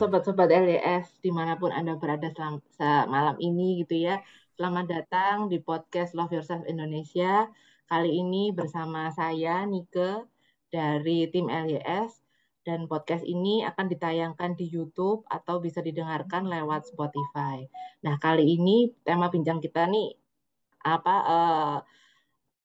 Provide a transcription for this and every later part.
sobat-sobat LDS di mana pun Anda berada selam- se- malam ini gitu ya. Selamat datang di podcast Love Yourself Indonesia. Kali ini bersama saya Nike dari tim LYS dan podcast ini akan ditayangkan di YouTube atau bisa didengarkan lewat Spotify. Nah, kali ini tema bincang kita nih apa eh,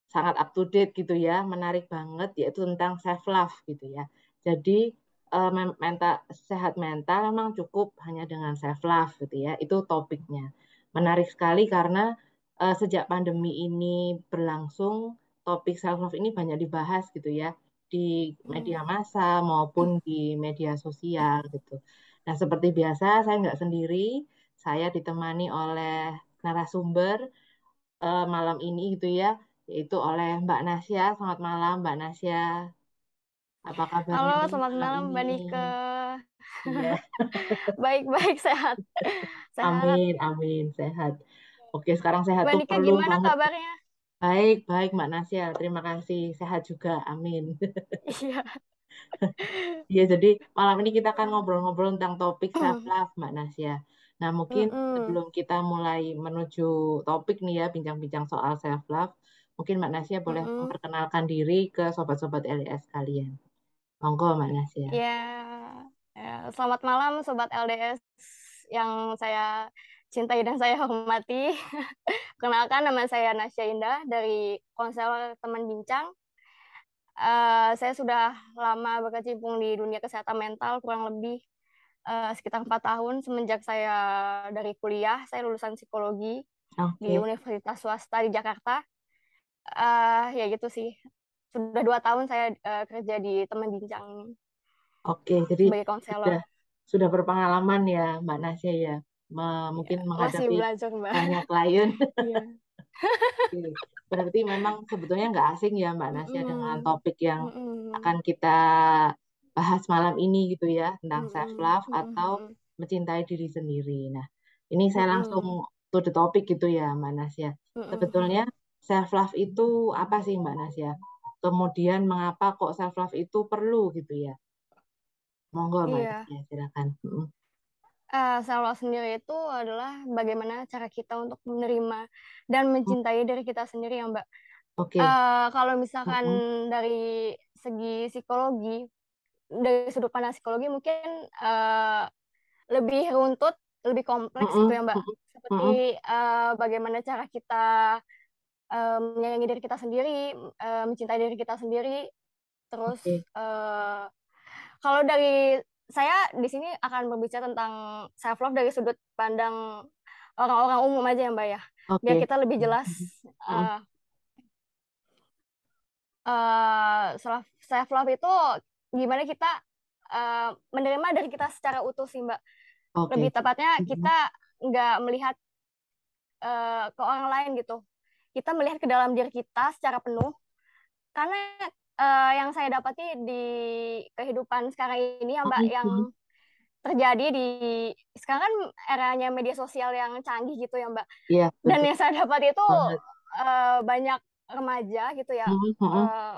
sangat up to date gitu ya, menarik banget yaitu tentang self love gitu ya. Jadi uh, mental sehat mental memang cukup hanya dengan self love gitu ya. Itu topiknya. Menarik sekali karena uh, sejak pandemi ini berlangsung topik self love ini banyak dibahas gitu ya di media hmm. massa maupun di media sosial gitu. Nah seperti biasa saya nggak sendiri, saya ditemani oleh narasumber uh, malam ini gitu ya, yaitu oleh Mbak Nasya. Selamat malam Mbak Nasya. Apa kabar? Halo, selamat malam Mbak Nike. Baik-baik sehat. sehat. Amin, amin sehat. Oke, sekarang sehat Mbak Nike gimana banget. kabarnya? Baik, baik Mbak Nasya. Terima kasih. Sehat juga. Amin. Iya. Iya, jadi malam ini kita akan ngobrol-ngobrol tentang topik self love Mbak Nasya. Nah, mungkin mm -hmm. sebelum kita mulai menuju topik nih ya, bincang-bincang soal self love, mungkin Mbak Nasya boleh mm -hmm. memperkenalkan diri ke sobat-sobat LDS kalian. Monggo Mbak Nasya. Ya, ya, selamat malam Sobat LDS yang saya cintai dan saya hormati. Kenalkan nama saya Nasya Indah dari Konsel Teman Bincang. Uh, saya sudah lama berkecimpung di dunia kesehatan mental, kurang lebih uh, sekitar empat tahun semenjak saya dari kuliah. Saya lulusan psikologi okay. di Universitas Swasta di Jakarta. Uh, ya gitu sih sudah dua tahun saya uh, kerja di teman bincang Oke, jadi sebagai konselor. Sudah, sudah berpengalaman ya Mbak Nasya ya, Me, mungkin ya, menghadapi belajar, Mbak. banyak klien. Iya. Berarti memang sebetulnya nggak asing ya Mbak Nasya mm. dengan topik yang mm. akan kita bahas malam ini gitu ya tentang mm. self love mm. atau mencintai diri sendiri. Nah, ini saya langsung to the topic gitu ya Mbak Nasya. Sebetulnya self love itu apa sih Mbak Nasya? Kemudian mengapa kok self love itu perlu gitu ya monggo mbak iya. ya silakan uh, eh, self love sendiri itu adalah bagaimana cara kita untuk menerima dan mencintai hmm. diri kita sendiri ya mbak Oke. Okay. Uh, eh, kalau misalkan uh-huh. dari segi psikologi, dari sudut pandang psikologi mungkin uh, lebih runtut, lebih kompleks uh-huh. gitu ya Mbak. Seperti uh, bagaimana cara kita um, menyayangi diri kita sendiri, um, mencintai diri kita sendiri. Terus okay. uh, kalau dari saya di sini akan berbicara tentang self love dari sudut pandang orang-orang umum aja ya Mbak ya, okay. biar kita lebih jelas. Uh, uh, self self love itu gimana kita uh, menerima dari kita secara utuh sih Mbak. Okay. Lebih tepatnya kita nggak melihat uh, ke orang lain gitu kita melihat ke dalam diri kita secara penuh. Karena uh, yang saya dapati di kehidupan sekarang ini ya mbak mm-hmm. yang terjadi di sekarang kan eranya media sosial yang canggih gitu ya mbak. Yeah, dan yang saya dapat itu uh, banyak remaja gitu ya uh, uh,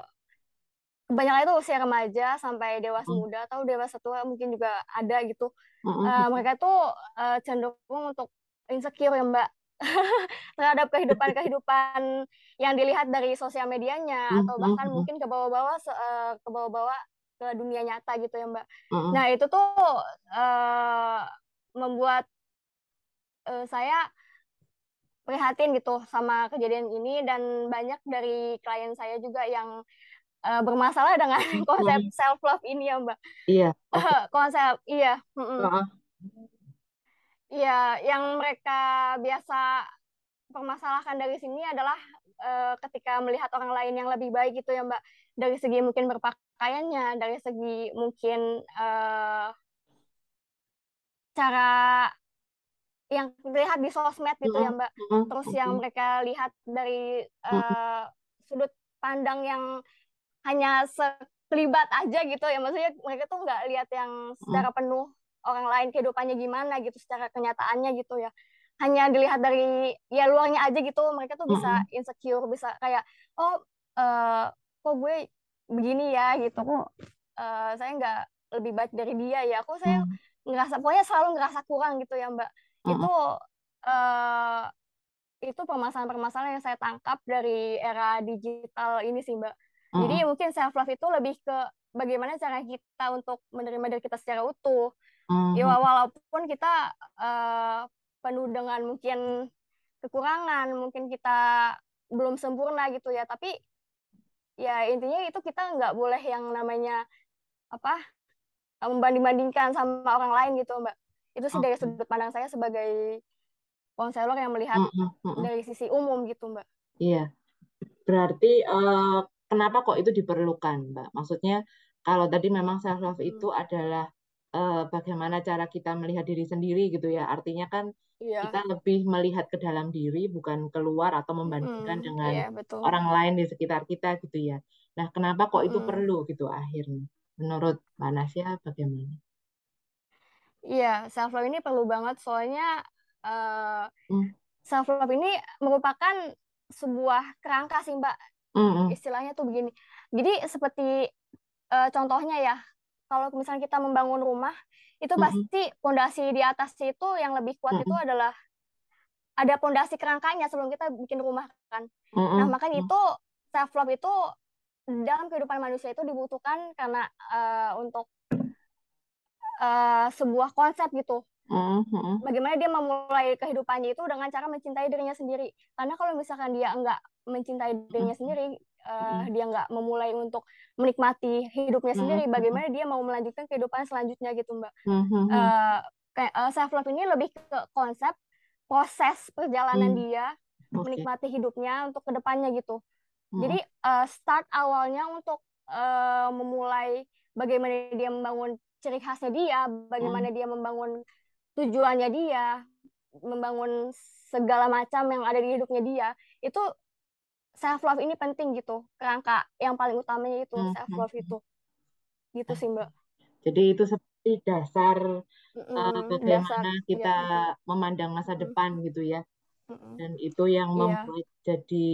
kebanyakan itu usia remaja sampai dewasa uh, muda atau dewasa tua mungkin juga ada gitu. Uh, mereka tuh uh, cenderung untuk insecure ya mbak terhadap kehidupan-kehidupan yang dilihat dari sosial medianya hmm, atau bahkan mungkin ke bawah-bawah uh, ke bawah-bawah ke dunia nyata gitu ya mbak. Nah itu tuh uh, membuat uh, saya prihatin gitu sama kejadian ini dan banyak dari klien saya juga yang uh, bermasalah dengan konsep self love ini ya mbak. Iya. Okay. konsep iya. Uh -uh. Iya, yang mereka biasa permasalahkan dari sini adalah uh, ketika melihat orang lain yang lebih baik gitu ya Mbak, dari segi mungkin berpakaiannya, dari segi mungkin uh, cara yang dilihat di sosmed gitu ya Mbak, terus yang mereka lihat dari uh, sudut pandang yang hanya sekelibat aja gitu ya, maksudnya mereka tuh nggak lihat yang secara penuh orang lain kehidupannya gimana gitu secara kenyataannya gitu ya. Hanya dilihat dari ya luarnya aja gitu mereka tuh bisa insecure bisa kayak oh uh, kok gue begini ya? gitu. Kok uh, saya nggak lebih baik dari dia ya. Aku saya hmm. ngerasa pokoknya selalu ngerasa kurang gitu ya mbak. Itu uh, itu permasalahan-permasalahan yang saya tangkap dari era digital ini sih mbak. Jadi mungkin self love itu lebih ke bagaimana cara kita untuk menerima diri kita secara utuh hmm. ya walaupun kita uh, penuh dengan mungkin kekurangan mungkin kita belum sempurna gitu ya tapi ya intinya itu kita nggak boleh yang namanya apa membanding-bandingkan sama orang lain gitu mbak itu sih dari sudut pandang saya sebagai konselor yang melihat mm -hmm. dari sisi umum gitu mbak iya berarti uh, kenapa kok itu diperlukan mbak maksudnya kalau tadi memang self love itu hmm. adalah uh, bagaimana cara kita melihat diri sendiri gitu ya artinya kan yeah. kita lebih melihat ke dalam diri bukan keluar atau membandingkan mm, dengan yeah, betul. orang lain di sekitar kita gitu ya nah kenapa kok itu mm. perlu gitu akhirnya menurut Mbak Nasya bagaimana? Iya, self love ini perlu banget soalnya uh, mm. self love ini merupakan sebuah kerangka sih Mbak. Mm Istilahnya tuh begini. Jadi seperti uh, contohnya ya, kalau misalnya kita membangun rumah, itu mm -hmm. pasti pondasi di atas itu yang lebih kuat mm -hmm. itu adalah ada pondasi kerangkanya sebelum kita bikin rumah kan. Mm -hmm. Nah, makanya itu self love itu dalam kehidupan manusia itu dibutuhkan karena uh, untuk uh, sebuah konsep gitu. Mm-hmm. Bagaimana dia memulai kehidupannya itu dengan cara mencintai dirinya sendiri. Karena kalau misalkan dia enggak mencintai dirinya mm-hmm. sendiri, uh, dia enggak memulai untuk menikmati hidupnya mm-hmm. sendiri, bagaimana dia mau melanjutkan kehidupan selanjutnya gitu, Mbak. Mm-hmm. Uh, kayak uh, self love ini lebih ke konsep proses perjalanan mm. dia okay. menikmati hidupnya untuk ke depannya gitu. Jadi uh, start awalnya untuk uh, memulai bagaimana dia membangun ciri khasnya dia, bagaimana hmm. dia membangun tujuannya dia, membangun segala macam yang ada di hidupnya dia, itu self love ini penting gitu. Kerangka yang paling utamanya itu hmm. self love itu. Gitu sih, Mbak. Jadi itu seperti dasar mm, uh, bagaimana dasar, kita ya, memandang masa depan gitu ya dan itu yang iya. membuat jadi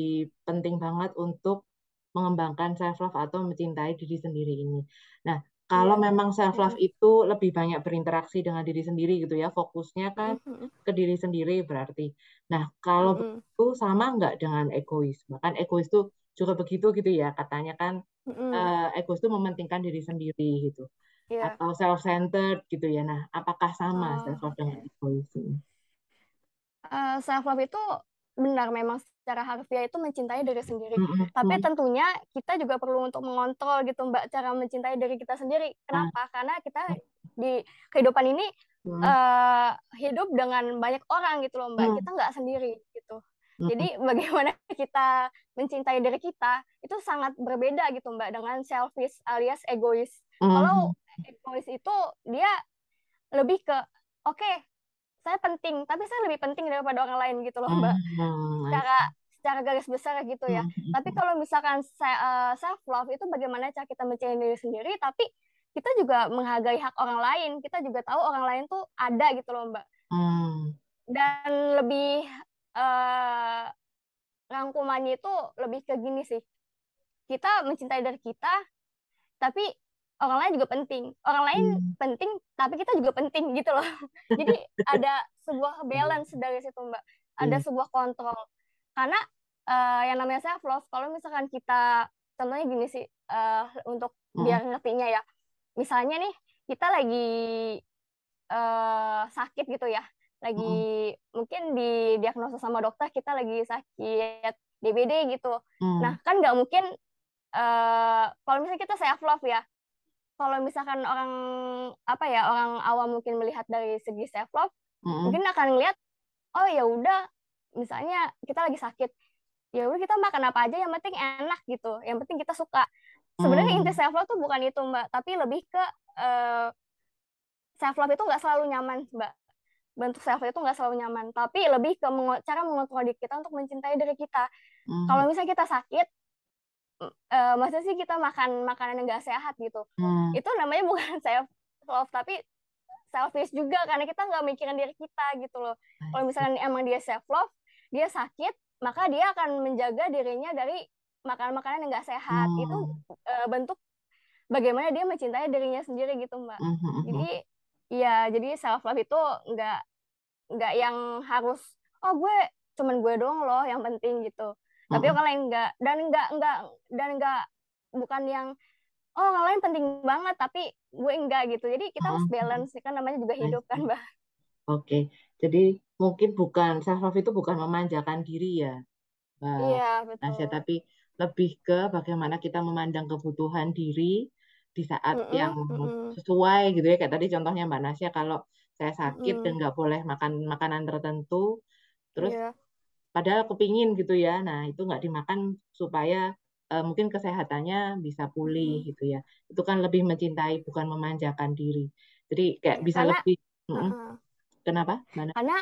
penting banget untuk mengembangkan self love atau mencintai diri sendiri ini. Nah, kalau yeah. memang self love itu lebih banyak berinteraksi dengan diri sendiri gitu ya, fokusnya kan ke diri sendiri berarti. Nah, kalau itu sama nggak dengan egois? Bahkan egois itu juga begitu gitu ya, katanya kan uh, egois itu mementingkan diri sendiri gitu. Yeah. Atau self centered gitu ya. Nah, apakah sama oh. self love dengan egois ini? uh, eh, self love itu benar memang secara harfiah itu mencintai diri sendiri. Tapi tentunya kita juga perlu untuk mengontrol gitu Mbak cara mencintai diri kita sendiri. Kenapa? Mm. Karena kita di kehidupan ini mm. uh, hidup dengan banyak orang gitu loh Mbak. Mm. Kita nggak sendiri gitu. Mm. Jadi bagaimana kita mencintai diri kita itu sangat berbeda gitu Mbak dengan selfish alias egois. Mm. Kalau egois itu dia lebih ke oke okay, saya penting tapi saya lebih penting daripada orang lain gitu loh mbak. Hmm, secara secara garis besar gitu ya. Hmm. tapi kalau misalkan saya uh, self love itu bagaimana cara kita mencintai diri sendiri tapi kita juga menghargai hak orang lain. Kita juga tahu orang lain tuh ada gitu loh mbak. Hmm. dan lebih uh, rangkumannya itu lebih ke gini sih. Kita mencintai dari kita tapi orang lain juga penting orang lain hmm. penting tapi kita juga penting gitu loh jadi ada sebuah balance dari situ mbak ada hmm. sebuah kontrol karena uh, yang namanya self love kalau misalkan kita contohnya gini sih uh, untuk hmm. biar ngertinya ya misalnya nih kita lagi uh, sakit gitu ya lagi hmm. mungkin di diagnosa sama dokter kita lagi sakit DBD gitu hmm. nah kan nggak mungkin uh, kalau misalnya kita self love ya kalau misalkan orang apa ya orang awam mungkin melihat dari segi self love mm-hmm. mungkin akan ngeliat oh ya udah misalnya kita lagi sakit ya udah kita makan apa aja yang penting enak gitu yang penting kita suka sebenarnya mm. inti self love tuh bukan itu mbak tapi lebih ke uh, self love itu nggak selalu nyaman mbak bentuk self love itu nggak selalu nyaman tapi lebih ke cara mengontrol diri kita untuk mencintai diri kita mm. kalau misalnya kita sakit uh, maksudnya sih kita makan makanan yang gak sehat gitu hmm. itu namanya bukan self love tapi selfish juga karena kita nggak mikirin diri kita gitu loh kalau misalnya emang dia self love dia sakit maka dia akan menjaga dirinya dari makanan-makanan yang gak sehat hmm. itu uh, bentuk bagaimana dia mencintai dirinya sendiri gitu mbak mm -hmm. jadi ya jadi self love itu nggak nggak yang harus oh gue cuman gue doang loh yang penting gitu. -hmm. tapi kalau enggak dan enggak enggak dan enggak bukan yang oh yang lain penting banget tapi gue enggak gitu. Jadi kita harus balance kan namanya juga hidup kan mbak. Oke. Okay. jadi mungkin bukan self love itu bukan memanjakan diri ya mbak. Iya betul. Nasya, tapi lebih ke bagaimana kita memandang kebutuhan diri di saat mm -mm, yang sesuai gitu ya. Kayak tadi contohnya Mbak Nasya kalau saya sakit mm. dan nggak boleh makan makanan tertentu terus yeah. Padahal kepingin gitu ya nah itu nggak dimakan supaya uh, mungkin kesehatannya bisa pulih mm. gitu ya itu kan lebih mencintai bukan memanjakan diri jadi kayak bisa karena, lebih uh -uh. kenapa Mana? karena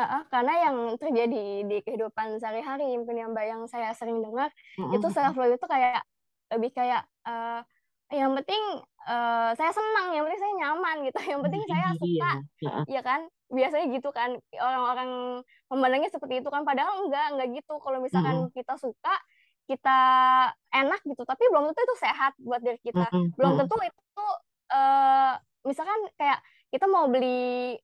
uh, karena yang terjadi di kehidupan sehari-hari mungkin yang mbak yang saya sering dengar uh -uh. itu self love itu kayak lebih kayak uh, yang penting uh, saya senang yang penting saya nyaman gitu yang penting saya iya, suka iya. ya kan biasanya gitu kan orang-orang memandangnya seperti itu kan padahal enggak enggak gitu kalau misalkan mm -hmm. kita suka kita enak gitu tapi belum tentu itu sehat buat diri kita mm -hmm. belum tentu itu uh, misalkan kayak kita mau beli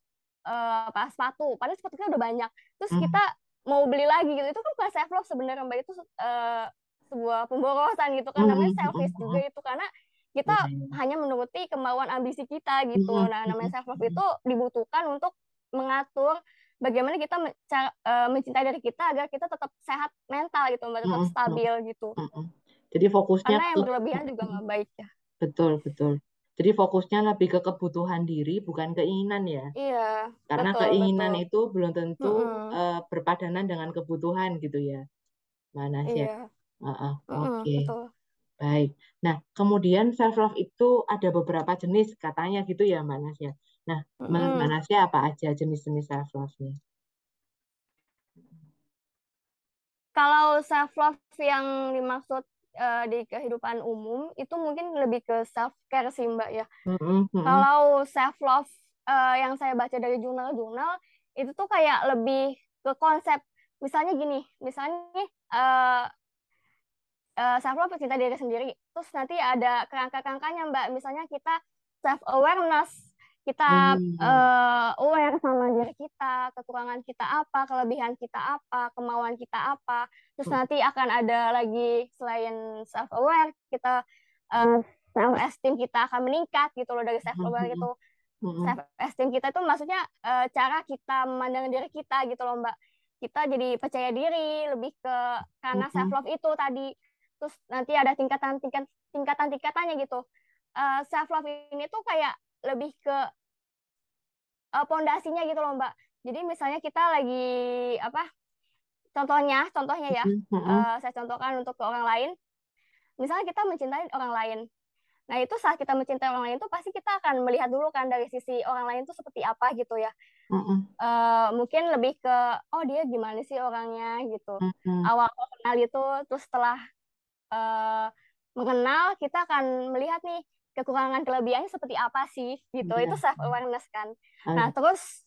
uh, apa sepatu padahal sepatu kita udah banyak terus mm -hmm. kita mau beli lagi gitu itu kan bukan self love sebenarnya mbak itu uh, sebuah pemborosan gitu kan namanya selfish juga itu karena kita hmm. hanya menuruti kemauan ambisi kita gitu. Hmm. Nah, namanya self love itu dibutuhkan untuk mengatur bagaimana kita uh, mencintai diri kita agar kita tetap sehat mental gitu, tetap hmm. stabil gitu. Hmm. Jadi fokusnya karena yang berlebihan juga nggak baik ya. Betul betul. Jadi fokusnya lebih ke kebutuhan diri bukan keinginan ya. Iya. Karena betul, keinginan betul. itu belum tentu mm -hmm. uh, berpadanan dengan kebutuhan gitu ya. Mana sih? Iya. Uh -uh. Oke. Okay. Mm, Baik. Nah, kemudian self love itu ada beberapa jenis katanya gitu ya, Mbak Nasya. Nah. Mbak Nasya apa aja jenis-jenis self love-nya? Kalau self love yang dimaksud uh, di kehidupan umum itu mungkin lebih ke self care sih, Mbak ya. Mm -hmm. Kalau self love uh, yang saya baca dari jurnal-jurnal itu tuh kayak lebih ke konsep misalnya gini, misalnya uh, uh, self love cinta diri sendiri terus nanti ada kerangka-kerangkanya mbak misalnya kita self awareness kita hmm. uh, aware sama diri kita kekurangan kita apa kelebihan kita apa kemauan kita apa terus hmm. nanti akan ada lagi selain self aware kita uh, eh, self esteem kita akan meningkat gitu loh dari self aware hmm. itu hmm. self esteem kita itu maksudnya uh, cara kita memandang diri kita gitu loh mbak kita jadi percaya diri lebih ke karena self love itu tadi terus nanti ada tingkatan tingkat tingkatan tingkatannya gitu. Uh, eh, self love ini tuh kayak lebih ke uh, pondasinya gitu loh mbak. Jadi misalnya kita lagi apa contohnya contohnya ya. Uh, saya contohkan untuk ke orang lain. Misalnya kita mencintai orang lain. Nah itu saat kita mencintai orang lain tuh pasti kita akan melihat dulu kan dari sisi orang lain tuh seperti apa gitu ya. Uh, mungkin lebih ke oh dia gimana sih orangnya? gitu. Awal kenal itu terus setelah uh, mengenal kita akan melihat nih kekurangan kelebihannya seperti apa sih gitu. Yeah. itu self awareness kan nah terus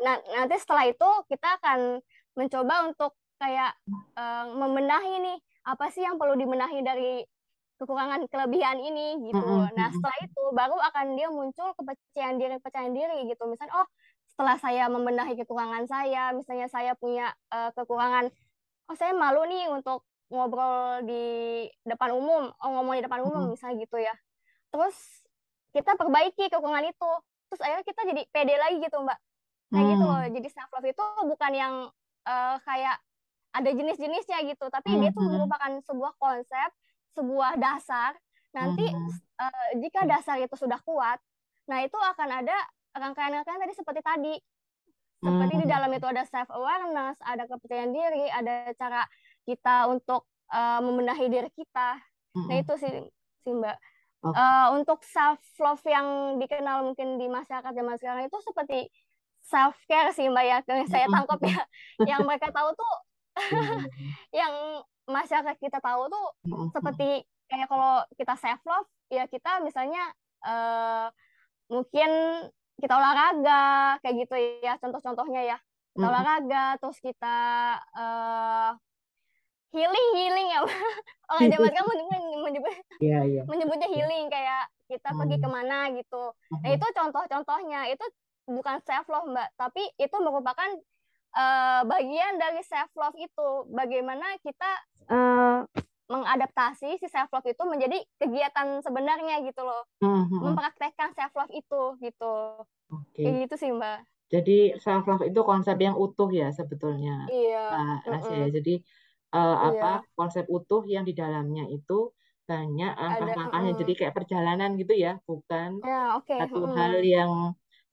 nah nanti setelah itu kita akan mencoba untuk kayak uh, membenahi nih apa sih yang perlu dibenahi dari kekurangan kelebihan ini gitu. Nah setelah itu baru akan dia muncul kepercayaan diri kepercayaan diri gitu. Misalnya oh setelah saya membenahi kekurangan saya misalnya saya punya uh, kekurangan oh saya malu nih untuk ngobrol di depan umum, oh ngomong di depan umum hmm. misalnya gitu ya. Terus kita perbaiki kekurangan itu. Terus akhirnya kita jadi pede lagi gitu, Mbak. Kayak hmm. gitu loh. Jadi self love itu bukan yang uh, kayak ada jenis-jenisnya gitu, tapi hmm. dia tuh merupakan sebuah konsep, sebuah dasar. Nanti hmm. uh, jika dasar itu sudah kuat, nah itu akan ada rangkaian-rangkaian tadi seperti tadi. Seperti hmm. di dalam itu ada self awareness, ada kepercayaan diri, ada cara kita untuk uh, membenahi diri kita. Mm-hmm. Nah itu sih, sih Mbak. Oh. Uh, untuk self love yang dikenal mungkin di masyarakat zaman sekarang itu seperti self care sih Mbak ya, yang saya tangkap ya. yang mereka tahu tuh, yang masyarakat kita tahu tuh seperti kayak kalau kita self love ya kita misalnya uh, mungkin kita olahraga kayak gitu ya contoh-contohnya ya kita olahraga terus kita uh, healing healing ya orang zaman kamu menyebut yeah, yeah. menyebutnya healing kayak kita pergi Hmm. ke mana gitu. Nah Mhm. itu contoh-contohnya itu bukan self love mbak, tapi itu merupakan eh, bagian dari self love itu. Bagaimana kita eh, mengadaptasi si self love itu menjadi kegiatan sebenarnya gitu loh, Mhm. mempraktekkan self love itu gitu. Oke. Kayak gitu sih mbak. Jadi self love itu konsep yang utuh ya sebetulnya, Iya. Nasya ya. mm-mm. Jadi Iya. apa konsep utuh yang di dalamnya itu banyak langkah-langkahnya. mm-mm. Jadi kayak perjalanan gitu ya, bukan Ya oke. satu mm-mm. hal yang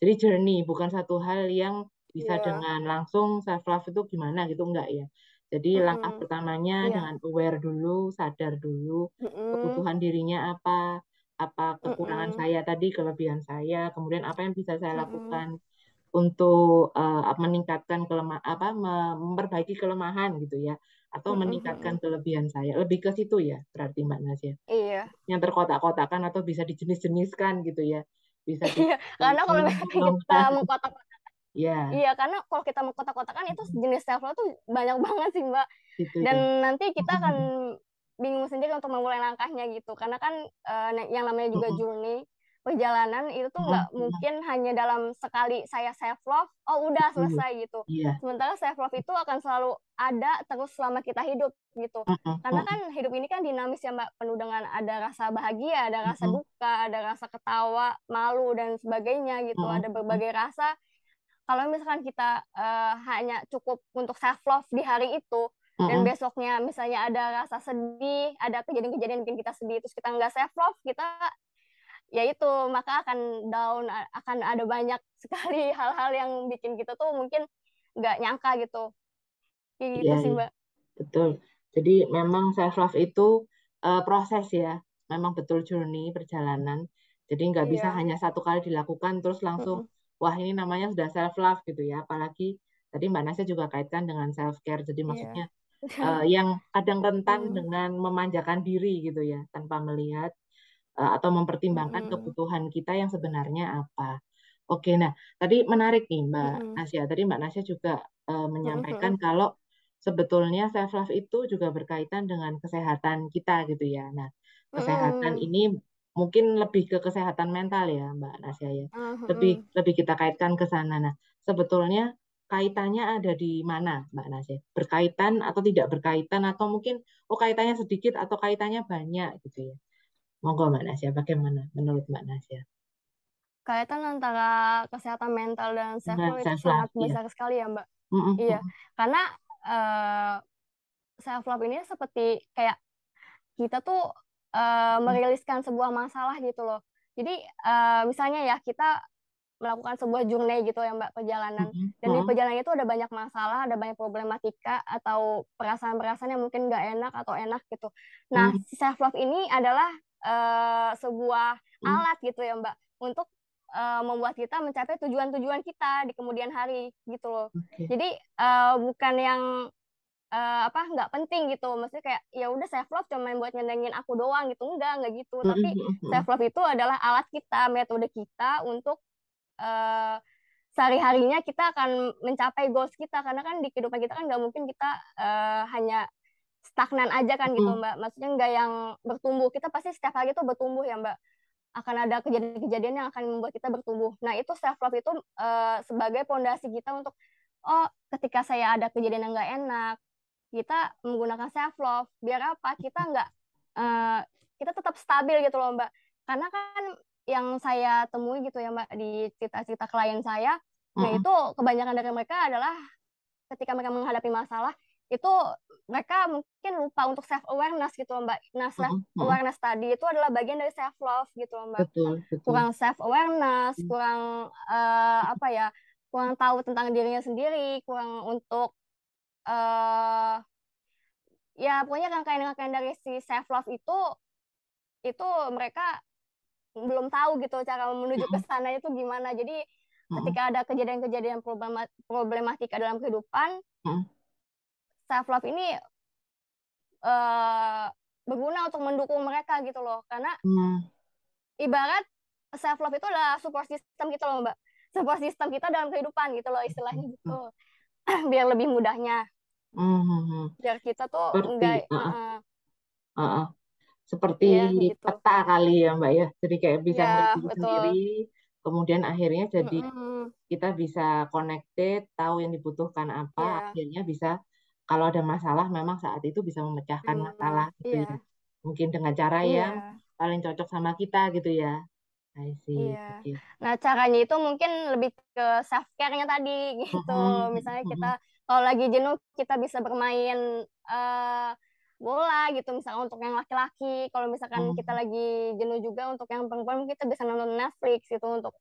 jadi journey, bukan satu hal yang bisa Iya. dengan langsung self love itu gimana gitu enggak ya. Jadi langkah Mm-mm. pertamanya Iya. dengan aware dulu, sadar dulu Mm-mm. kebutuhan dirinya apa, apa kekurangan Mm-mm. saya tadi, kelebihan saya, kemudian apa yang bisa saya lakukan untuk eh, meningkatkan kelemah apa me- memperbaiki kelemahan gitu ya atau Mm-mm. meningkatkan kelebihan saya. Lebih ke situ ya berarti Mbak Nasya. Iya. Yang terkotak-kotakan atau bisa dijenis-jeniskan gitu ya. Bisa di Iya, karena kalau kita golongan. mengkotak Ya, Iya, karena kalau kita mengkotak-kotakan itu jenis self love tuh banyak banget sih, Mbak. gitu Dan ya. nanti kita akan bingung sendiri untuk memulai langkahnya gitu. Karena kan eh, yang namanya juga journey, perjalanan itu tuh nggak Mm-mm. mungkin hanya dalam sekali saya self love, oh udah Betul. selesai gitu. Iya. Sementara self love itu akan selalu ada terus selama kita hidup gitu. Mm-mm. Karena kan hidup ini kan dinamis ya Mbak, penuh dengan ada rasa bahagia, ada rasa duka, ada rasa ketawa, malu dan sebagainya gitu. Ada berbagai rasa. Kalau misalkan kita eh, hanya cukup untuk self love di hari itu dan Mm-mm. besoknya misalnya ada rasa sedih, ada kejadian-kejadian bikin kita sedih terus kita nggak self love, kita ya itu maka akan down, akan ada banyak sekali hal-hal yang bikin kita tuh mungkin nggak nyangka gitu. Kayak gitu Iya, sih iya. Mbak. Betul. Jadi memang self love itu eh, proses ya, memang betul journey perjalanan. Jadi nggak bisa Iya. hanya satu kali dilakukan terus langsung Mm-mm. wah ini namanya sudah self love gitu ya. Apalagi tadi Mbak Nasya juga kaitkan dengan self care. Jadi Iya. maksudnya eh, yang kadang rentan Mm. dengan memanjakan diri gitu ya, tanpa melihat atau mempertimbangkan Mm-mm. kebutuhan kita yang sebenarnya apa. Oke, nah tadi menarik nih Mbak Mm-mm. Nasya. Tadi Mbak Nasya juga eh, Mm-mm. menyampaikan kalau sebetulnya self love itu juga berkaitan dengan kesehatan kita gitu ya. Nah, kesehatan Mm-mm. ini mungkin lebih ke kesehatan mental ya Mbak Nasya ya. Lebih lebih kita kaitkan ke sana. Nah, sebetulnya kaitannya ada di mana Mbak Nasya? Berkaitan atau tidak berkaitan atau mungkin oh kaitannya sedikit atau kaitannya banyak gitu ya. Monggo Mbak Nasya, bagaimana menurut Mbak Nasya? Kaitan antara kesehatan mental dan self love itu sangat iya. besar sekali ya Mbak. Mm-mm, Iya, mm-mm, karena eh, self love ini seperti kayak kita tuh mm-mm, meriliskan sebuah masalah gitu loh. Jadi eh, misalnya ya kita melakukan sebuah journey gitu ya Mbak perjalanan. mm-mm, Dan di perjalanan itu ada banyak masalah, ada banyak problematika atau perasaan-perasaan yang mungkin nggak enak atau enak gitu. Nah, mm, si self love ini adalah eh, sebuah mm. alat gitu ya Mbak untuk eh, membuat kita mencapai tujuan-tujuan kita di kemudian hari gitu loh. Oke. Jadi eh, bukan yang eh, apa nggak penting gitu, maksudnya kayak ya udah self love cuma buat nyenengin aku doang gitu, enggak enggak gitu. Mm-mm, Tapi mm-mm, self love itu adalah alat kita, metode kita untuk eh, sehari-harinya kita akan mencapai goals kita karena kan di kehidupan kita kan nggak mungkin kita eh, hanya stagnan aja kan gitu mm-mm, Mbak. Maksudnya nggak yang bertumbuh. Kita pasti setiap hari itu bertumbuh ya Mbak. Akan ada kejadian-kejadian yang akan membuat kita bertumbuh. Nah itu self love itu eh, sebagai pondasi kita untuk oh ketika saya ada kejadian yang nggak enak, kita menggunakan self love. Biar apa? Kita nggak eh, kita tetap stabil gitu loh Mbak. Karena kan yang saya temui gitu ya Mbak di cerita-cerita klien saya, nah mm-mm, itu kebanyakan dari mereka adalah ketika mereka menghadapi masalah itu mereka mungkin lupa untuk self awareness gitu loh, Mbak. Nah, self mm-mm, mm-mm. awareness tadi itu adalah bagian dari self love gitu loh, Mbak. Betul, betul. Kurang self awareness, Mm, kurang eh, apa ya? Kurang tahu tentang dirinya sendiri, kurang untuk eh ya pokoknya rangkaian-rangkaian dari si self love itu itu mereka belum tahu gitu cara menuju ke mm-mm, sana itu gimana. Jadi ketika ada kejadian-kejadian problema- problematika dalam kehidupan, mm-mm. Self love ini eh, berguna untuk mendukung mereka gitu loh. Karena Mm, ibarat self love itu adalah support system gitu loh, Mbak. Support system kita dalam kehidupan gitu loh istilahnya mm, gitu. Biar lebih mudahnya, mm, mm, mm. biar kita tuh Seperti, enggak uh-uh, eh, uh-uh. seperti yeah, gitu. peta kali ya Mbak ya. Jadi kayak bisa yeah, iya, sendiri, kemudian akhirnya jadi mm -hmm. kita bisa connected, tahu yang dibutuhkan apa, yeah. akhirnya bisa kalau ada masalah memang saat itu bisa memecahkan mm, masalah gitu yeah. ya. Mungkin dengan cara yeah. yang paling cocok sama kita gitu ya. I see. Iya. Okay. Nah, caranya itu mungkin lebih ke self care-nya tadi gitu. -hmm. Misalnya kita kalau lagi jenuh kita bisa bermain uh, bola gitu misalkan untuk yang laki-laki kalau misalkan hmm. kita lagi jenuh juga untuk yang perempuan kita bisa nonton Netflix gitu untuk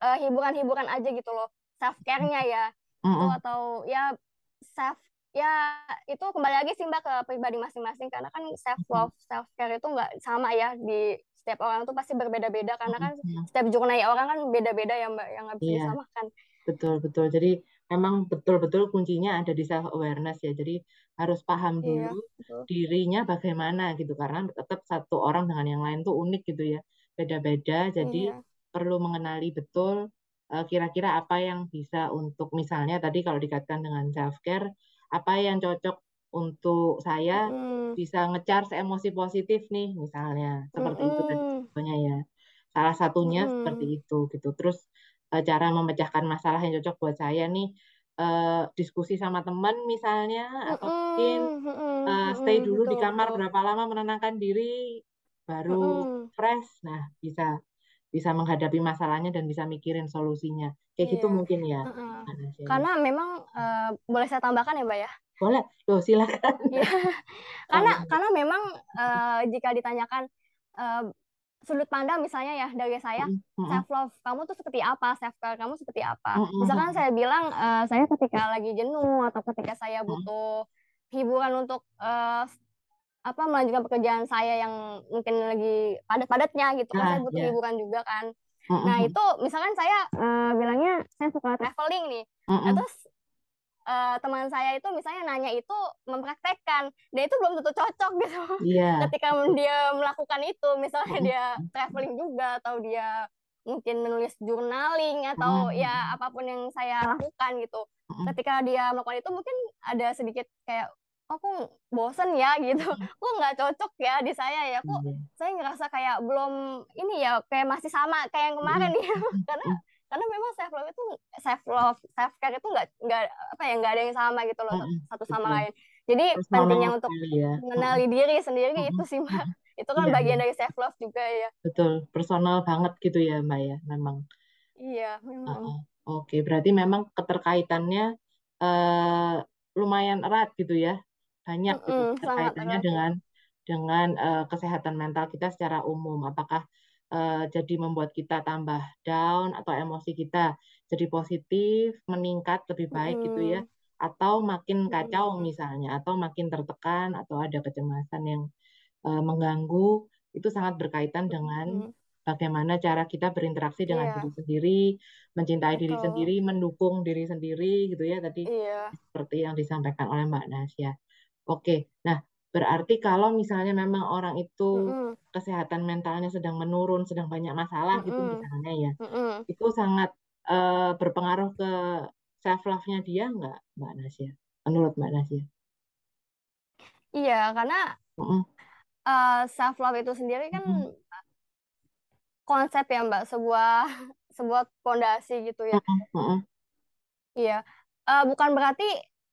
uh, hiburan-hiburan aja gitu loh self care-nya ya hmm. itu atau ya self ya itu kembali lagi sih mbak ke pribadi masing-masing. Karena kan self love self care itu nggak sama ya di setiap orang tuh pasti berbeda-beda. Karena kan setiap journey orang kan beda-beda ya mbak yang nggak bisa yeah. disamakan. Betul betul. Jadi memang betul-betul kuncinya ada di self awareness ya. Jadi harus paham iya, dulu iya, dirinya bagaimana gitu. Karena tetap satu orang dengan yang lain tuh unik gitu ya. Beda-beda. Jadi iya. perlu mengenali betul uh, kira-kira apa yang bisa untuk misalnya tadi kalau dikaitkan dengan self care apa yang cocok untuk saya mm. bisa ngecharge emosi positif nih misalnya. Seperti mm itu contohnya ya. Salah satunya mm. seperti itu gitu. Terus uh, cara memecahkan masalah yang cocok buat saya nih uh, diskusi sama teman misalnya atau mungkin uh, stay dulu di kamar berapa lama menenangkan diri baru fresh. Nah bisa bisa menghadapi masalahnya dan bisa mikirin solusinya. Kayak gitu iya. gitu mungkin ya karena memang uh, boleh saya tambahkan ya mbak ya? Boleh. Tuh silakan. Ya. karena karena memang uh, jika ditanyakan uh, sudut pandang misalnya ya dari saya mm-hmm. self love kamu tuh seperti apa? Self care kamu seperti apa? Mm-hmm. misalkan saya bilang uh, saya ketika lagi jenuh atau ketika saya butuh hiburan untuk uh, apa melanjutkan pekerjaan saya yang mungkin lagi padat-padatnya gitu kan saya butuh yeah. hiburan juga kan mm-hmm. nah itu misalkan saya uh, bilangnya saya suka traveling nih mm-hmm. nah, terus uh, teman saya itu misalnya nanya itu mempraktekkan dia itu belum tentu cocok gitu yeah. ketika dia melakukan itu misalnya dia traveling juga atau dia mungkin menulis journaling atau mm. ya apa pun yang saya lakukan gitu ketika dia melakukan itu mungkin ada sedikit kayak aku bosen ya gitu. Kok nggak cocok ya di saya ya? Kok saya ngerasa kayak belum ini ya kayak masih sama kayak yang kemarin ya. Karena karena memang self love itu self love self care itu nggak nggak apa ya nggak ada yang sama gitu loh mm-hmm. satu sama betul. lain. Jadi Terus pentingnya untuk ya. mengenali diri sendiri itu sih mbak. Itu kan iya, bagian iya. dari self love juga ya. Betul. Personal banget gitu ya mbak ya memang. Iya memang. Oke berarti memang keterkaitannya uh, lumayan erat gitu ya banyak mm-hmm, gitu keterkaitannya dengan dengan uh, kesehatan mental kita secara umum apakah uh, jadi membuat kita tambah down atau emosi kita jadi positif, meningkat lebih baik hmm. gitu ya, atau makin kacau misalnya, atau makin tertekan atau ada kecemasan yang uh, mengganggu, itu sangat berkaitan dengan bagaimana cara kita berinteraksi dengan yeah. diri sendiri, mencintai Betul. diri sendiri, mendukung diri sendiri gitu ya tadi yeah. seperti yang disampaikan oleh Mbak Nasya. Oke, nah Berarti kalau misalnya memang orang itu mm-hmm. kesehatan mentalnya sedang menurun, sedang banyak masalah gitu misalnya ya, mm-hmm. itu sangat uh, berpengaruh ke self love-nya dia nggak, Mbak Nasya? Menurut Mbak Nasya? Iya, karena mm-hmm. uh, eh, self love itu sendiri kan mm-hmm. konsep ya Mbak, sebuah sebuah fondasi gitu ya. Mm-hmm. Iya, uh, bukan berarti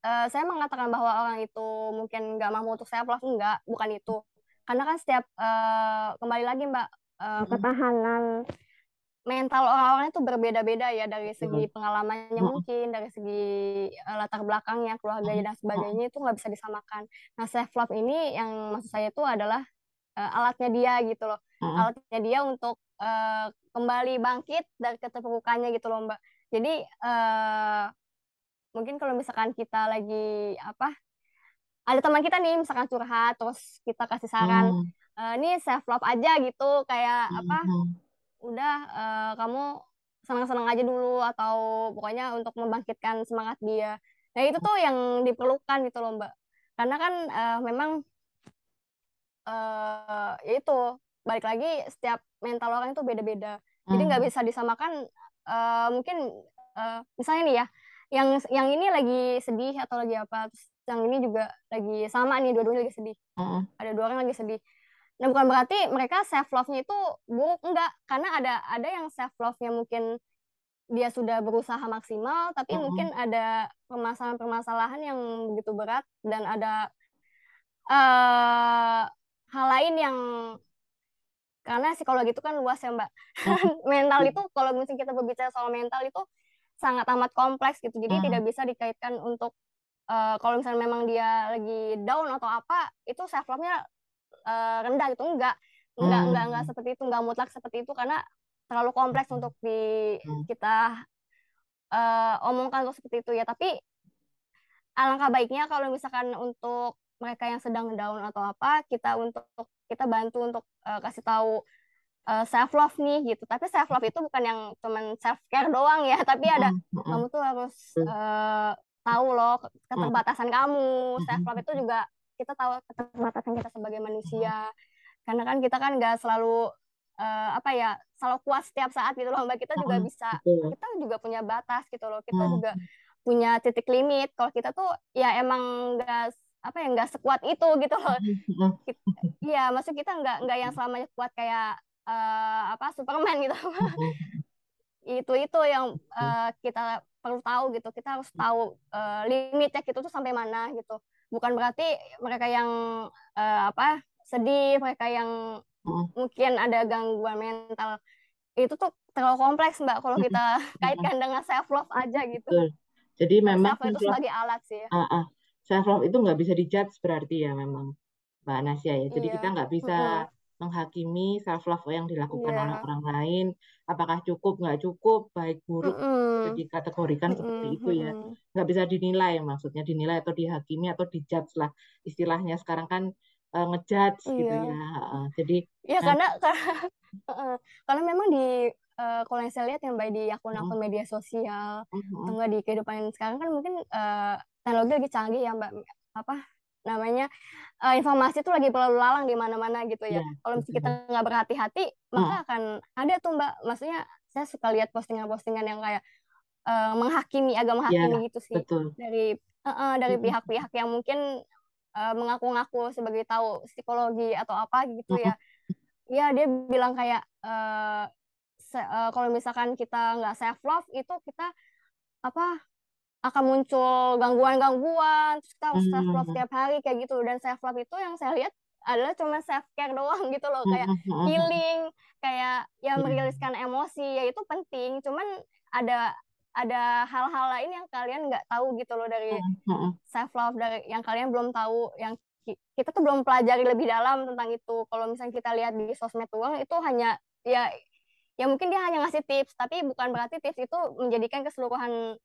uh, saya mengatakan bahwa orang itu mungkin nggak mampu untuk self love enggak bukan itu. Karena kan setiap uh, kembali lagi mbak uh, ketahanan mental orang-orang itu berbeda-beda ya dari segi pengalamannya mungkin dari segi uh, latar belakangnya keluarganya dan sebagainya itu nggak bisa disamakan. Nah self love ini yang maksud saya itu adalah uh, alatnya dia gitu loh. Alatnya dia untuk uh, kembali bangkit dari keterpurukannya gitu loh mbak. Jadi uh, mungkin kalau misalkan kita lagi apa ada teman kita nih misalkan curhat terus kita kasih saran hmm. e, ini self love aja gitu kayak hmm. apa udah uh, kamu senang-senang aja dulu atau pokoknya untuk membangkitkan semangat dia nah itu tuh yang diperlukan gitu loh mbak karena kan uh, memang ya itu balik lagi setiap mental orang itu beda-beda jadi nggak hmm. bisa disamakan uh, mungkin uh, misalnya nih ya yang yang ini lagi sedih atau lagi apa terus yang ini juga lagi sama nih dua-duanya lagi sedih uh-uh. ada dua orang lagi sedih Nah, bukan berarti mereka self love-nya itu buruk enggak, karena ada ada yang self love-nya mungkin dia sudah berusaha maksimal, tapi mm -hmm. mungkin ada permasalahan-permasalahan yang begitu berat dan ada uh, hal lain yang karena psikologi itu kan luas ya mbak. mental itu kalau misalnya kita berbicara soal mental itu sangat amat kompleks gitu, jadi mm. tidak bisa dikaitkan untuk uh, kalau misalnya memang dia lagi down atau apa, itu self love-nya uh, rendah gitu enggak, enggak mm. enggak enggak seperti itu, enggak mutlak seperti itu karena terlalu kompleks untuk di hmm. kita uh, omongkan untuk seperti itu ya tapi alangkah baiknya kalau misalkan untuk mereka yang sedang down atau apa kita untuk kita bantu untuk uh, kasih tahu uh, eh, self love nih gitu. Tapi self love itu bukan yang cuman self care doang ya tapi ada hmm. kamu tuh harus uh, tahu loh keterbatasan kamu. Self love itu juga kita tahu keterbatasan kita sebagai manusia. Karena kan kita kan nggak selalu uh, apa ya selalu kuat setiap saat gitu loh. Mbak kita juga bisa kita juga punya batas gitu loh. Kita juga punya titik limit. Kalau kita tuh ya emang nggak apa ya nggak sekuat itu gitu loh. Iya maksud kita nggak nggak yang selamanya kuat kayak uh, apa Superman gitu itu itu yang uh, kita perlu tahu gitu kita harus tahu uh, limitnya gitu tuh sampai mana gitu bukan berarti mereka yang uh, apa sedih mereka yang hmm. mungkin ada gangguan mental itu tuh terlalu kompleks mbak kalau kita kaitkan dengan self love aja gitu. Betul. Jadi memang self love itu sebagai alat sih. Ya. Uh, uh, self love itu nggak bisa dijudge berarti ya memang mbak Nasya ya. Jadi iya. kita nggak bisa hmm. Menghakimi self love yang dilakukan yeah. oleh orang lain. Apakah cukup nggak cukup, baik buruk, mm -hmm. dikategorikan mm -hmm. seperti itu ya. Nggak bisa dinilai maksudnya dinilai atau dihakimi atau dijudge lah istilahnya sekarang kan uh, ngejudge gitu iya. gitu ya. Uh, jadi ya nah, karena karena uh, karena memang di uh, kalau yang saya lihat yang baik di akun-akun uh, media sosial uh, atau enggak di kehidupan sekarang kan mungkin uh, teknologi lagi canggih ya mbak apa namanya uh, informasi itu lagi perlu lalang di mana-mana gitu ya. Yeah, kalau misalnya kita nggak berhati-hati maka uh. akan ada tuh mbak. Maksudnya saya suka lihat postingan-postingan yang kayak uh, menghakimi agak menghakimi yeah, gitu sih betul. dari uh, uh, dari pihak-pihak yang mungkin uh, mengaku-ngaku sebagai tahu psikologi atau apa gitu ya ya dia bilang kayak uh, se uh, kalau misalkan kita nggak self love itu kita apa akan muncul gangguan-gangguan terus kita harus self love tiap hari kayak gitu. Dan self love itu yang saya lihat adalah cuma self care doang gitu loh. Kayak healing kayak ya meriliskan emosi ya itu penting. Cuman ada ada hal-hal lain yang kalian nggak tahu gitu loh dari self love dari yang kalian belum tahu yang kita tuh belum pelajari lebih dalam tentang itu. Kalau misalnya kita lihat di sosmed uang itu hanya ya ya mungkin dia hanya ngasih tips tapi bukan berarti tips itu menjadikan keseluruhan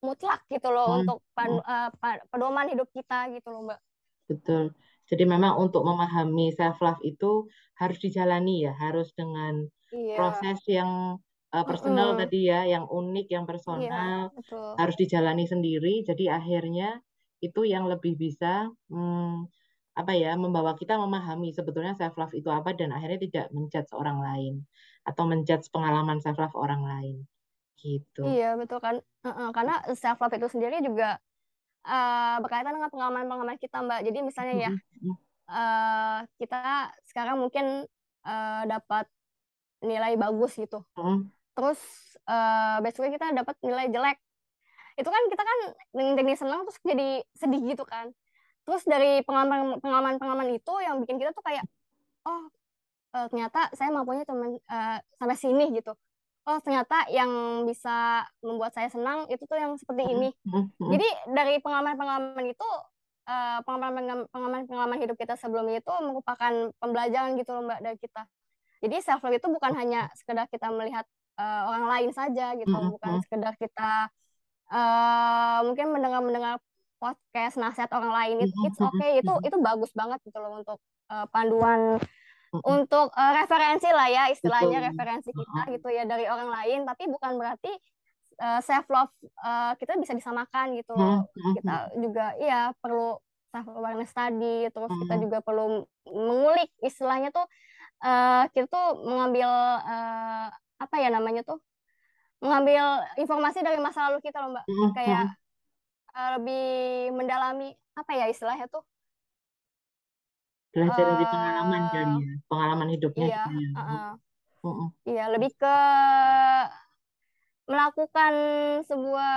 mutlak gitu loh hmm. untuk pan, uh, pedoman hidup kita gitu loh mbak betul jadi memang untuk memahami self love itu harus dijalani ya harus dengan iya. proses yang uh, personal mm -hmm. tadi ya, yang unik, yang iya, personal, yeah, harus dijalani sendiri. Jadi akhirnya itu yang lebih bisa hmm, apa ya membawa kita memahami sebetulnya self love itu apa dan akhirnya tidak menjudge orang lain atau menjudge pengalaman self love orang lain gitu. Iya betul kan, uh -uh. karena self love itu sendiri juga uh, berkaitan dengan pengalaman-pengalaman kita mbak. Jadi misalnya ya uh, kita sekarang mungkin uh, dapat nilai bagus gitu. Mm terus uh, besoknya kita dapat nilai jelek itu kan kita kan jadi senang terus jadi sedih gitu kan terus dari pengalaman pengalaman pengalaman itu yang bikin kita tuh kayak oh uh, ternyata saya mampunya cuma uh, sampai sini gitu oh ternyata yang bisa membuat saya senang itu tuh yang seperti ini. Jadi dari pengalaman pengalaman itu uh, pengalaman pengalaman pengalaman hidup kita sebelumnya itu merupakan pembelajaran gitu loh mbak dari kita. Jadi self love itu bukan hanya sekedar kita melihat uh, orang lain saja gitu mm -hmm. bukan sekedar kita uh, mungkin mendengar mendengar podcast nasihat orang lain. Itu it's okay. Itu itu bagus banget gitu loh untuk uh, panduan untuk uh, referensi lah ya istilahnya Betul. referensi kita gitu ya dari orang lain tapi bukan berarti uh, self love uh, kita bisa disamakan gitu loh. Kita juga iya perlu self awareness tadi terus kita juga perlu mengulik istilahnya tuh uh, kita tuh mengambil uh, apa ya namanya tuh mengambil informasi dari masa lalu kita loh mbak. Kayak uh, lebih mendalami apa ya istilahnya tuh belajar dari pengalaman uh, kali ya pengalaman hidupnya iya, gitu ya. Uh, uh. Iya lebih ke melakukan sebuah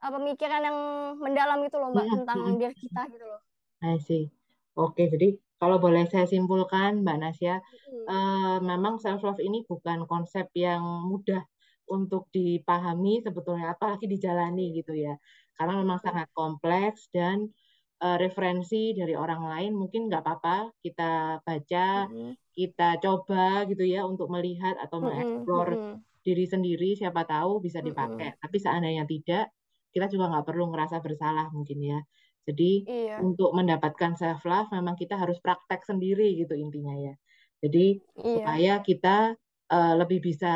pemikiran yang mendalam gitu loh mbak hmm, tentang hmm. diri kita gitu loh. I see. Oke, jadi kalau boleh saya simpulkan Mbak Nasya, hmm. uh, memang self love ini bukan konsep yang mudah untuk dipahami sebetulnya, apalagi dijalani gitu ya, karena memang sangat kompleks dan uh, referensi dari orang lain mungkin nggak apa-apa kita baca, hmm. kita coba gitu ya untuk melihat atau hmm. mengeksplor hmm. diri sendiri, siapa tahu bisa dipakai. Hmm. Tapi seandainya tidak, kita juga nggak perlu ngerasa bersalah mungkin ya. Jadi iya. untuk mendapatkan self love memang kita harus praktek sendiri gitu intinya ya. Jadi iya. supaya kita uh, lebih bisa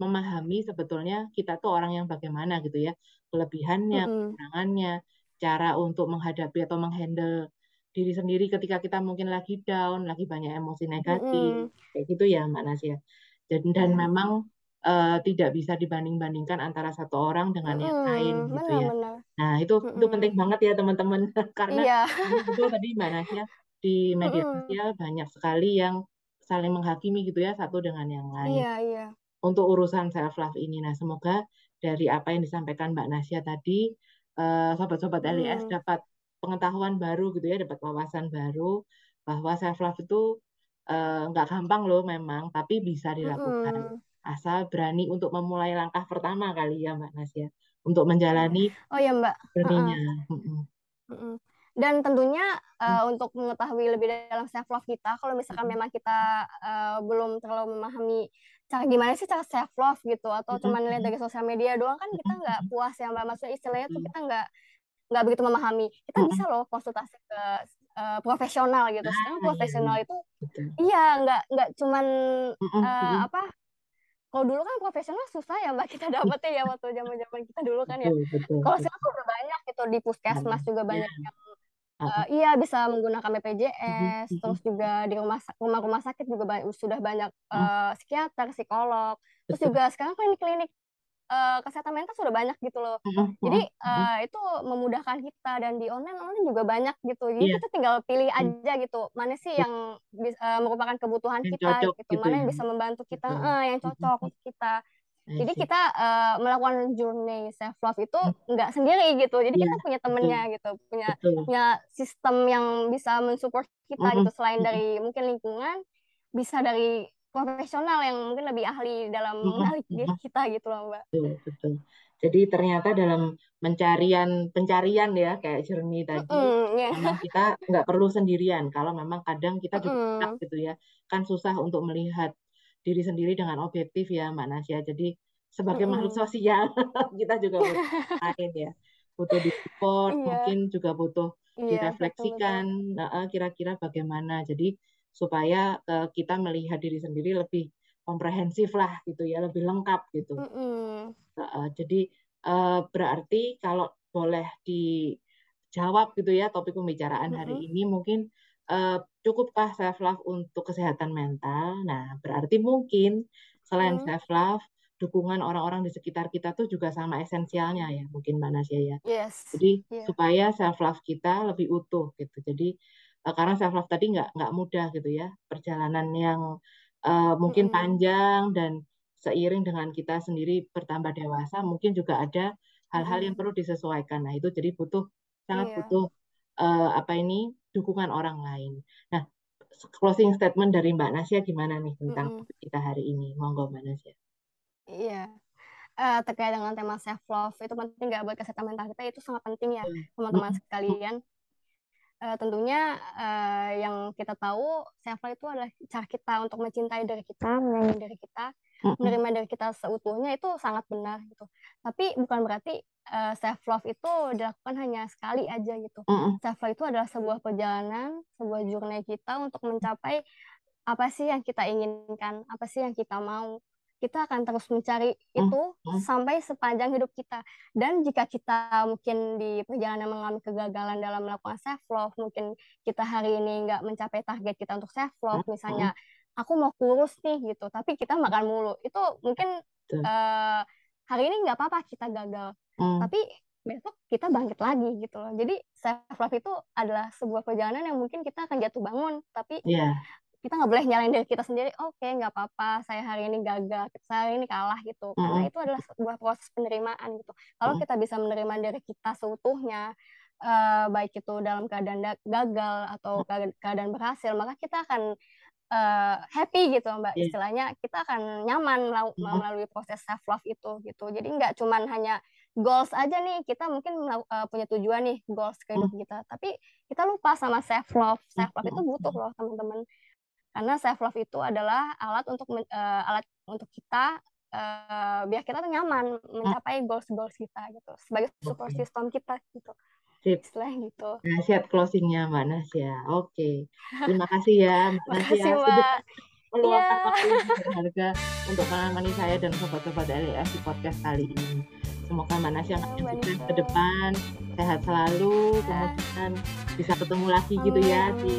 memahami sebetulnya kita tuh orang yang bagaimana gitu ya, kelebihannya, mm -hmm. kekurangannya, cara untuk menghadapi atau menghandle diri sendiri ketika kita mungkin lagi down, lagi banyak emosi negatif, mm -hmm. kayak gitu ya Mbak Nasya. Dan dan mm -hmm. memang uh, tidak bisa dibanding-bandingkan antara satu orang dengan hmm, yang lain gitu ya. Benar. Nah itu hmm. itu penting banget ya teman-teman karena iya. itu tadi Mbak Nasya di media sosial banyak sekali yang saling menghakimi gitu ya satu dengan yang lain. Iya iya. Untuk urusan self love ini, nah semoga dari apa yang disampaikan Mbak Nasya tadi, uh, sobat-sobat hmm. LIS dapat pengetahuan baru gitu ya, dapat wawasan baru bahwa self love itu nggak uh, gampang loh memang, tapi bisa dilakukan. Hmm asal berani untuk memulai langkah pertama kali ya Mbak Nasya untuk menjalani oh ya Mbak journey uh -uh. Dan tentunya uh, hmm. untuk mengetahui lebih dalam self love kita kalau misalkan hmm. memang kita uh, belum terlalu memahami cara gimana sih cara self love gitu atau hmm. cuma lihat dari sosial media doang kan kita nggak puas ya Mbak. Maksudnya istilahnya tuh kita nggak nggak begitu memahami. Kita bisa loh konsultasi ke uh, profesional gitu. Sekarang ah, iya, profesional iya. itu iya nggak nggak cuman uh, apa kalau dulu kan profesional susah ya mbak kita dapetnya ya waktu zaman zaman kita dulu kan ya. Kalau sekarang udah banyak gitu di puskesmas juga banyak yang uh, iya bisa menggunakan BPJS terus juga di rumah rumah rumah sakit juga banyak, sudah banyak uh, psikiater psikolog terus juga sekarang klinik-klinik uh, kesehatan mental sudah banyak gitu loh. Jadi uh, itu memudahkan kita dan di online online juga banyak gitu. Jadi yeah. kita tinggal pilih mm. aja gitu mana sih yang uh, merupakan kebutuhan yang kita gitu, gitu, mana ya. yang bisa membantu kita uh, yang cocok untuk kita. Jadi kita uh, melakukan journey self love itu nggak sendiri gitu. Jadi yeah. kita punya temennya gitu, punya Betul. punya sistem yang bisa mensupport kita mm -hmm. gitu selain dari mungkin lingkungan, bisa dari profesional yang mungkin lebih ahli dalam mengenali diri kita gitu loh mbak. Betul, betul. Jadi ternyata dalam pencarian pencarian ya kayak journey tadi, mm, yeah. memang kita nggak perlu sendirian. Kalau memang kadang kita juga mm. gitu ya, kan susah untuk melihat diri sendiri dengan objektif ya Mbak Nasya. Jadi sebagai mm. makhluk sosial kita juga butuh lain ya, butuh di support, yeah. mungkin juga butuh yeah, direfleksikan kira-kira bagaimana. Jadi supaya uh, kita melihat diri sendiri lebih komprehensif lah gitu ya lebih lengkap gitu mm -hmm. uh, jadi uh, berarti kalau boleh dijawab gitu ya topik pembicaraan mm -hmm. hari ini mungkin uh, cukupkah self love untuk kesehatan mental nah berarti mungkin selain mm -hmm. self love dukungan orang-orang di sekitar kita tuh juga sama esensialnya ya mungkin Mbak Nasya ya. Yes. Jadi yeah. supaya self love kita lebih utuh gitu. Jadi uh, karena self love tadi nggak nggak mudah gitu ya perjalanan yang uh, mungkin mm -hmm. panjang dan seiring dengan kita sendiri bertambah dewasa mungkin juga ada hal-hal yang perlu disesuaikan nah itu jadi butuh sangat yeah. butuh uh, apa ini dukungan orang lain. Nah closing statement dari Mbak Nasya gimana nih tentang mm kita hari ini? Monggo Mbak Nasya iya. Uh, terkait dengan tema self love itu penting nggak buat kesehatan mental kita? Itu sangat penting ya teman-teman sekalian. Uh, tentunya uh, yang kita tahu self love itu adalah cara kita untuk mencintai diri kita, menyayangi diri kita, menerima diri kita seutuhnya itu sangat benar gitu. Tapi bukan berarti uh, self love itu dilakukan hanya sekali aja gitu. Self love itu adalah sebuah perjalanan, sebuah journey kita untuk mencapai apa sih yang kita inginkan, apa sih yang kita mau kita akan terus mencari itu hmm. sampai sepanjang hidup kita. Dan jika kita mungkin di perjalanan mengalami kegagalan dalam melakukan self love, mungkin kita hari ini nggak mencapai target kita untuk self love, hmm, misalnya aku mau kurus nih gitu, tapi kita makan mulu, itu mungkin uh, hari ini nggak apa-apa kita gagal, tapi besok kita bangkit lagi gitu loh. Jadi self love itu adalah sebuah perjalanan yang mungkin kita akan jatuh bangun tapi yeah. kita nggak boleh nyalain diri kita sendiri. Oke okay, nggak apa-apa saya hari ini gagal saya hari ini kalah gitu. Mm -hmm. karena itu adalah sebuah proses penerimaan gitu. Kalau mm -hmm. kita bisa menerima diri kita seutuhnya uh, baik itu dalam keadaan gagal atau keadaan berhasil maka kita akan uh, happy gitu mbak. Yeah. istilahnya kita akan nyaman melalui proses self love itu gitu. Jadi nggak cuman hanya goals aja nih kita mungkin uh, punya tujuan nih goals ke hidup kita. Tapi kita lupa sama self love self love itu butuh loh teman-teman. Karena self love itu adalah alat untuk uh, alat untuk kita uh, biar kita tuh nyaman mencapai goals goals kita gitu. Sebagai support system kita gitu Sip. Setelah gitu. Nah, siap closingnya Mbak Nasya. Oke. Terima kasih ya Mbak Nasya. Sudah meluangkan yeah. waktu yang berharga untuk menemani saya dan sobat-sobat LES di podcast kali ini. Semoga Mbak Nasya oh, sukses ke depan, sehat selalu, kemudian bisa ketemu lagi Amin. gitu ya di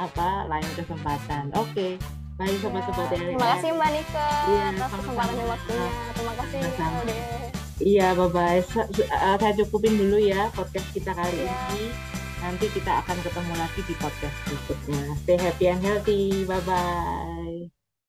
apa lain kesempatan. Oke. Baik sobat-sobat ya. Terima kasih Mbak Nika ya, atas kesempatan dan waktunya. Terima kasih. Sama-sama. Iya, bye-bye. Eh, saya cukupin dulu ya podcast kita kali yeah. ini. Nanti kita akan ketemu lagi di podcast berikutnya. Stay happy and healthy. Bye-bye.